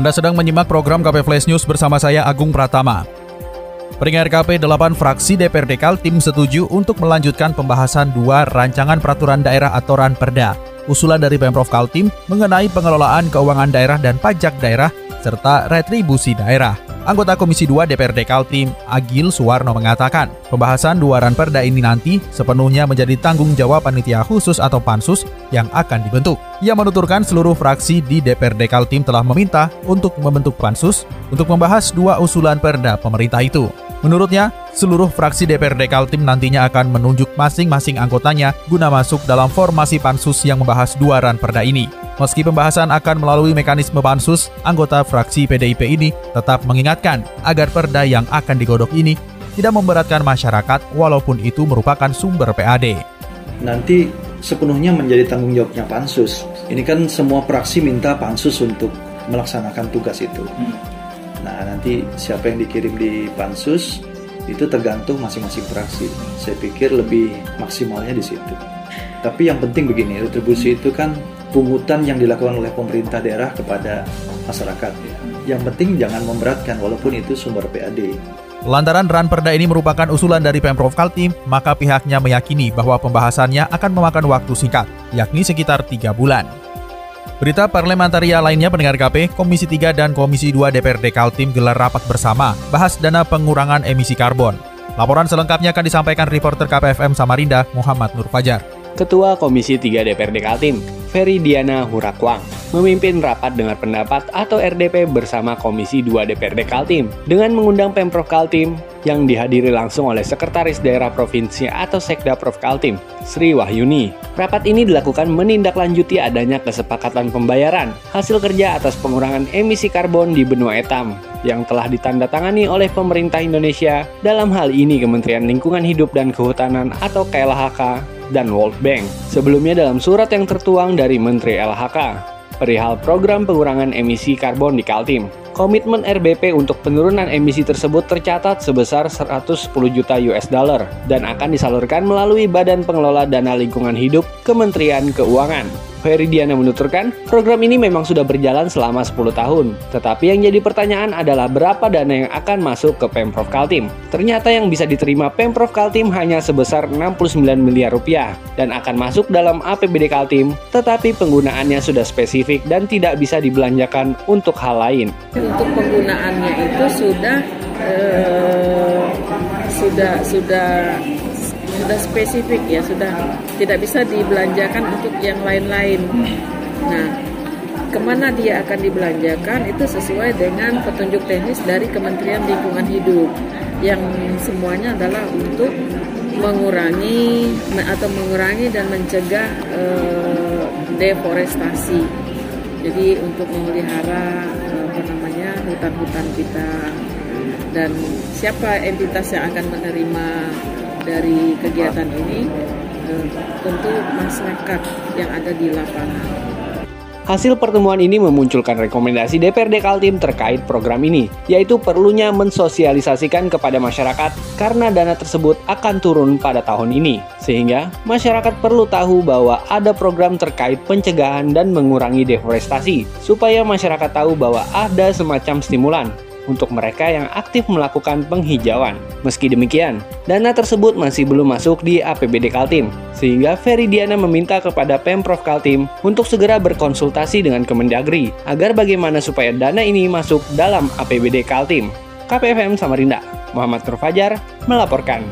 Anda sedang menyimak program KP Flash News bersama saya Agung Pratama. Peringkat KP 8 fraksi DPRD Kaltim setuju untuk melanjutkan pembahasan dua rancangan peraturan daerah atau ranperda. Usulan dari Pemprov Kaltim mengenai pengelolaan keuangan daerah dan pajak daerah serta retribusi daerah. Anggota Komisi 2 DPRD Kaltim, Agil Suwarno mengatakan, pembahasan dua ranperda ini nanti sepenuhnya menjadi tanggung jawab panitia khusus atau pansus yang akan dibentuk. Ia menuturkan seluruh fraksi di DPRD Kaltim telah meminta untuk membentuk pansus untuk membahas dua usulan perda pemerintah itu. Menurutnya, seluruh fraksi DPRD Kaltim nantinya akan menunjuk masing-masing anggotanya guna masuk dalam formasi pansus yang membahas dua ranperda ini. Meski pembahasan akan melalui mekanisme pansus, anggota fraksi PDIP ini tetap mengingatkan agar perda yang akan digodok ini tidak memberatkan masyarakat walaupun itu merupakan sumber PAD. Nanti sepenuhnya menjadi tanggung jawabnya pansus. Ini kan semua fraksi minta pansus untuk melaksanakan tugas itu. Nah, nanti siapa yang dikirim di pansus itu tergantung masing-masing fraksi. Saya pikir lebih maksimalnya di situ. Tapi yang penting begini, retribusi itu kan pungutan yang dilakukan oleh pemerintah daerah kepada masyarakat. Yang penting jangan memberatkan walaupun itu sumber PAD. Lantaran ranperda ini merupakan usulan dari Pemprov Kaltim, maka pihaknya meyakini bahwa pembahasannya akan memakan waktu singkat, yakni sekitar tiga bulan. Berita parlementaria lainnya pendengar KP, Komisi 3 dan Komisi 2 DPRD Kaltim gelar rapat bersama, bahas dana pengurangan emisi karbon. Laporan selengkapnya akan disampaikan reporter KPFM Samarinda, Muhammad Nur Fajar. Ketua Komisi 3 DPRD Kaltim, Ferry Diana Hurakwang, memimpin rapat dengar pendapat atau RDP bersama Komisi 2 DPRD Kaltim dengan mengundang Pemprov Kaltim yang dihadiri langsung oleh Sekretaris Daerah Provinsi atau Sekda Prof Kaltim, Sri Wahyuni. Rapat ini dilakukan menindaklanjuti adanya kesepakatan pembayaran hasil kerja atas pengurangan emisi karbon di benua etam yang telah ditandatangani oleh pemerintah Indonesia dalam hal ini Kementerian Lingkungan Hidup dan Kehutanan atau KLHK dan World Bank. Sebelumnya dalam surat yang tertuang dari Menteri LHK perihal program pengurangan emisi karbon di Kaltim. Komitmen RBP untuk penurunan emisi tersebut tercatat sebesar 110 juta US dollar dan akan disalurkan melalui Badan Pengelola Dana Lingkungan Hidup Kementerian Keuangan. Feridiana menuturkan, program ini memang sudah berjalan selama 10 tahun. Tetapi yang jadi pertanyaan adalah berapa dana yang akan masuk ke Pemprov Kaltim. Ternyata yang bisa diterima Pemprov Kaltim hanya sebesar 69 miliar rupiah dan akan masuk dalam APBD Kaltim, tetapi penggunaannya sudah spesifik dan tidak bisa dibelanjakan untuk hal lain. Untuk penggunaannya itu sudah eh, sudah sudah sudah spesifik ya sudah tidak bisa dibelanjakan untuk yang lain-lain. Nah, ke mana dia akan dibelanjakan itu sesuai dengan petunjuk teknis dari Kementerian Lingkungan Hidup yang semuanya adalah untuk mengurangi atau mengurangi dan mencegah eh, deforestasi. Jadi untuk memelihara eh, apa namanya hutan-hutan kita dan siapa entitas yang akan menerima dari kegiatan ini eh, tentu masyarakat yang ada di lapangan. Hasil pertemuan ini memunculkan rekomendasi DPRD Kaltim terkait program ini, yaitu perlunya mensosialisasikan kepada masyarakat karena dana tersebut akan turun pada tahun ini. Sehingga, masyarakat perlu tahu bahwa ada program terkait pencegahan dan mengurangi deforestasi, supaya masyarakat tahu bahwa ada semacam stimulan untuk mereka yang aktif melakukan penghijauan. Meski demikian, dana tersebut masih belum masuk di APBD Kaltim, sehingga Feridiana meminta kepada Pemprov Kaltim untuk segera berkonsultasi dengan Kemendagri agar bagaimana supaya dana ini masuk dalam APBD Kaltim. KPFM Samarinda, Muhammad Nur Fajar melaporkan.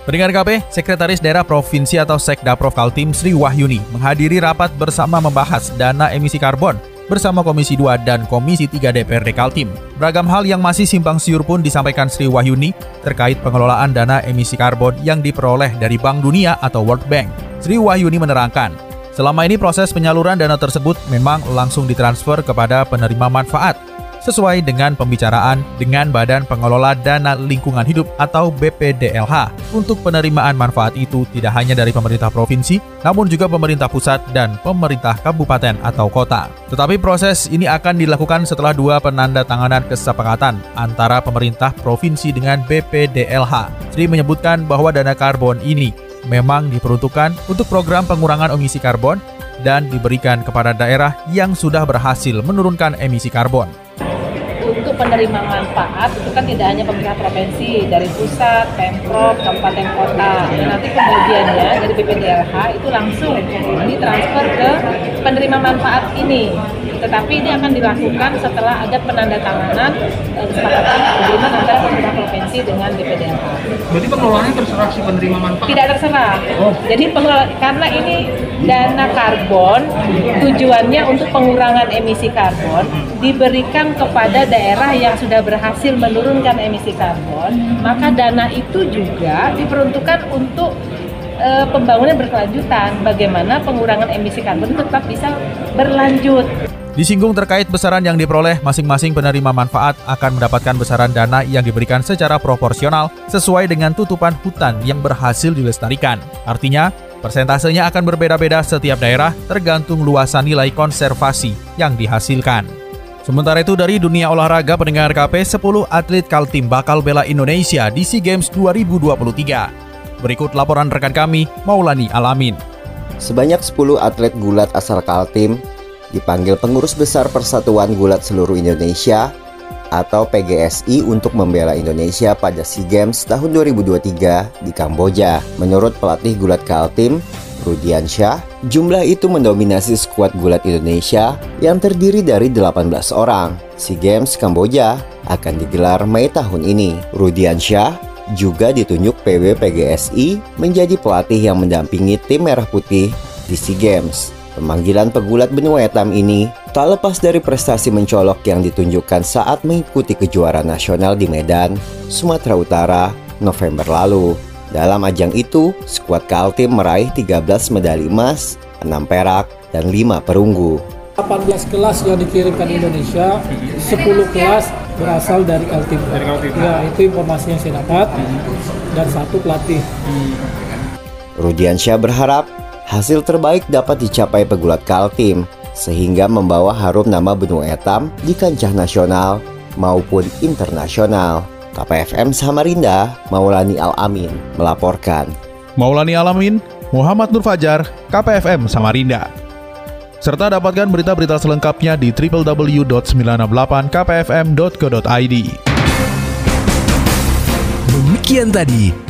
Pendengar KP, Sekretaris Daerah Provinsi atau Sekda Prof Kaltim Sri Wahyuni menghadiri rapat bersama membahas dana emisi karbon bersama Komisi 2 dan Komisi 3 DPRD Kaltim. Beragam hal yang masih simpang siur pun disampaikan Sri Wahyuni terkait pengelolaan dana emisi karbon yang diperoleh dari Bank Dunia atau World Bank. Sri Wahyuni menerangkan, selama ini proses penyaluran dana tersebut memang langsung ditransfer kepada penerima manfaat. Sesuai dengan pembicaraan dengan Badan Pengelola Dana Lingkungan Hidup atau BPDLH. Untuk penerimaan manfaat itu tidak hanya dari pemerintah provinsi, namun juga pemerintah pusat dan pemerintah kabupaten atau kota. Tetapi proses ini akan dilakukan setelah dua penanda tanganan kesepakatan antara pemerintah provinsi dengan BPDLH. Sri menyebutkan bahwa dana karbon ini memang diperuntukkan untuk program pengurangan emisi karbon dan diberikan kepada daerah yang sudah berhasil menurunkan emisi karbon. Penerima manfaat itu kan tidak hanya pemerintah provinsi, dari pusat, pemprov, kabupaten kota. Nanti kemudiannya dari BPDLH itu langsung ditransfer ke penerima manfaat ini tetapi ini akan dilakukan setelah ada penandatanganan eh, kesepakatan agreement antara pemerintah provinsi dengan BPDLH. Berarti pengelolaannya terserah si penerima manfaat? Tidak terserah. Oh. Jadi karena ini dana karbon tujuannya untuk pengurangan emisi karbon diberikan kepada daerah yang sudah berhasil menurunkan emisi karbon, maka dana itu juga diperuntukkan untuk uh, pembangunan berkelanjutan, bagaimana pengurangan emisi karbon tetap bisa berlanjut. Disinggung terkait besaran yang diperoleh, masing-masing penerima manfaat akan mendapatkan besaran dana yang diberikan secara proporsional sesuai dengan tutupan hutan yang berhasil dilestarikan. Artinya, persentasenya akan berbeda-beda setiap daerah tergantung luasan nilai konservasi yang dihasilkan. Sementara itu dari dunia olahraga pendengar KP 10 atlet Kaltim bakal bela Indonesia di SEA Games 2023. Berikut laporan rekan kami, Maulani Alamin. Sebanyak 10 atlet gulat asal Kaltim dipanggil pengurus besar Persatuan Gulat Seluruh Indonesia atau PGSI untuk membela Indonesia pada SEA Games tahun 2023 di Kamboja. Menurut pelatih gulat Kaltim, Rudian Syah, jumlah itu mendominasi skuad gulat Indonesia yang terdiri dari 18 orang. SEA Games Kamboja akan digelar Mei tahun ini. Rudian Syah juga ditunjuk PW PGSI menjadi pelatih yang mendampingi tim Merah Putih di SEA Games. Pemanggilan pegulat benua hitam ini tak lepas dari prestasi mencolok yang ditunjukkan saat mengikuti kejuaraan nasional di Medan, Sumatera Utara, November lalu. Dalam ajang itu, skuad Kaltim meraih 13 medali emas, 6 perak, dan 5 perunggu. 18 kelas yang dikirimkan Indonesia, 10 kelas berasal dari Kaltim. Dari Kaltim. Ya, itu informasi yang saya dapat dan satu pelatih. Rudiansyah berharap Hasil terbaik dapat dicapai pegulat Kaltim, sehingga membawa harum nama benua etam di kancah nasional maupun internasional. KPFM Samarinda, Maulani Al-Amin melaporkan. Maulani Alamin, Muhammad Nur Fajar, KPFM Samarinda. Serta dapatkan berita-berita selengkapnya di www.968kpfm.co.id. Demikian tadi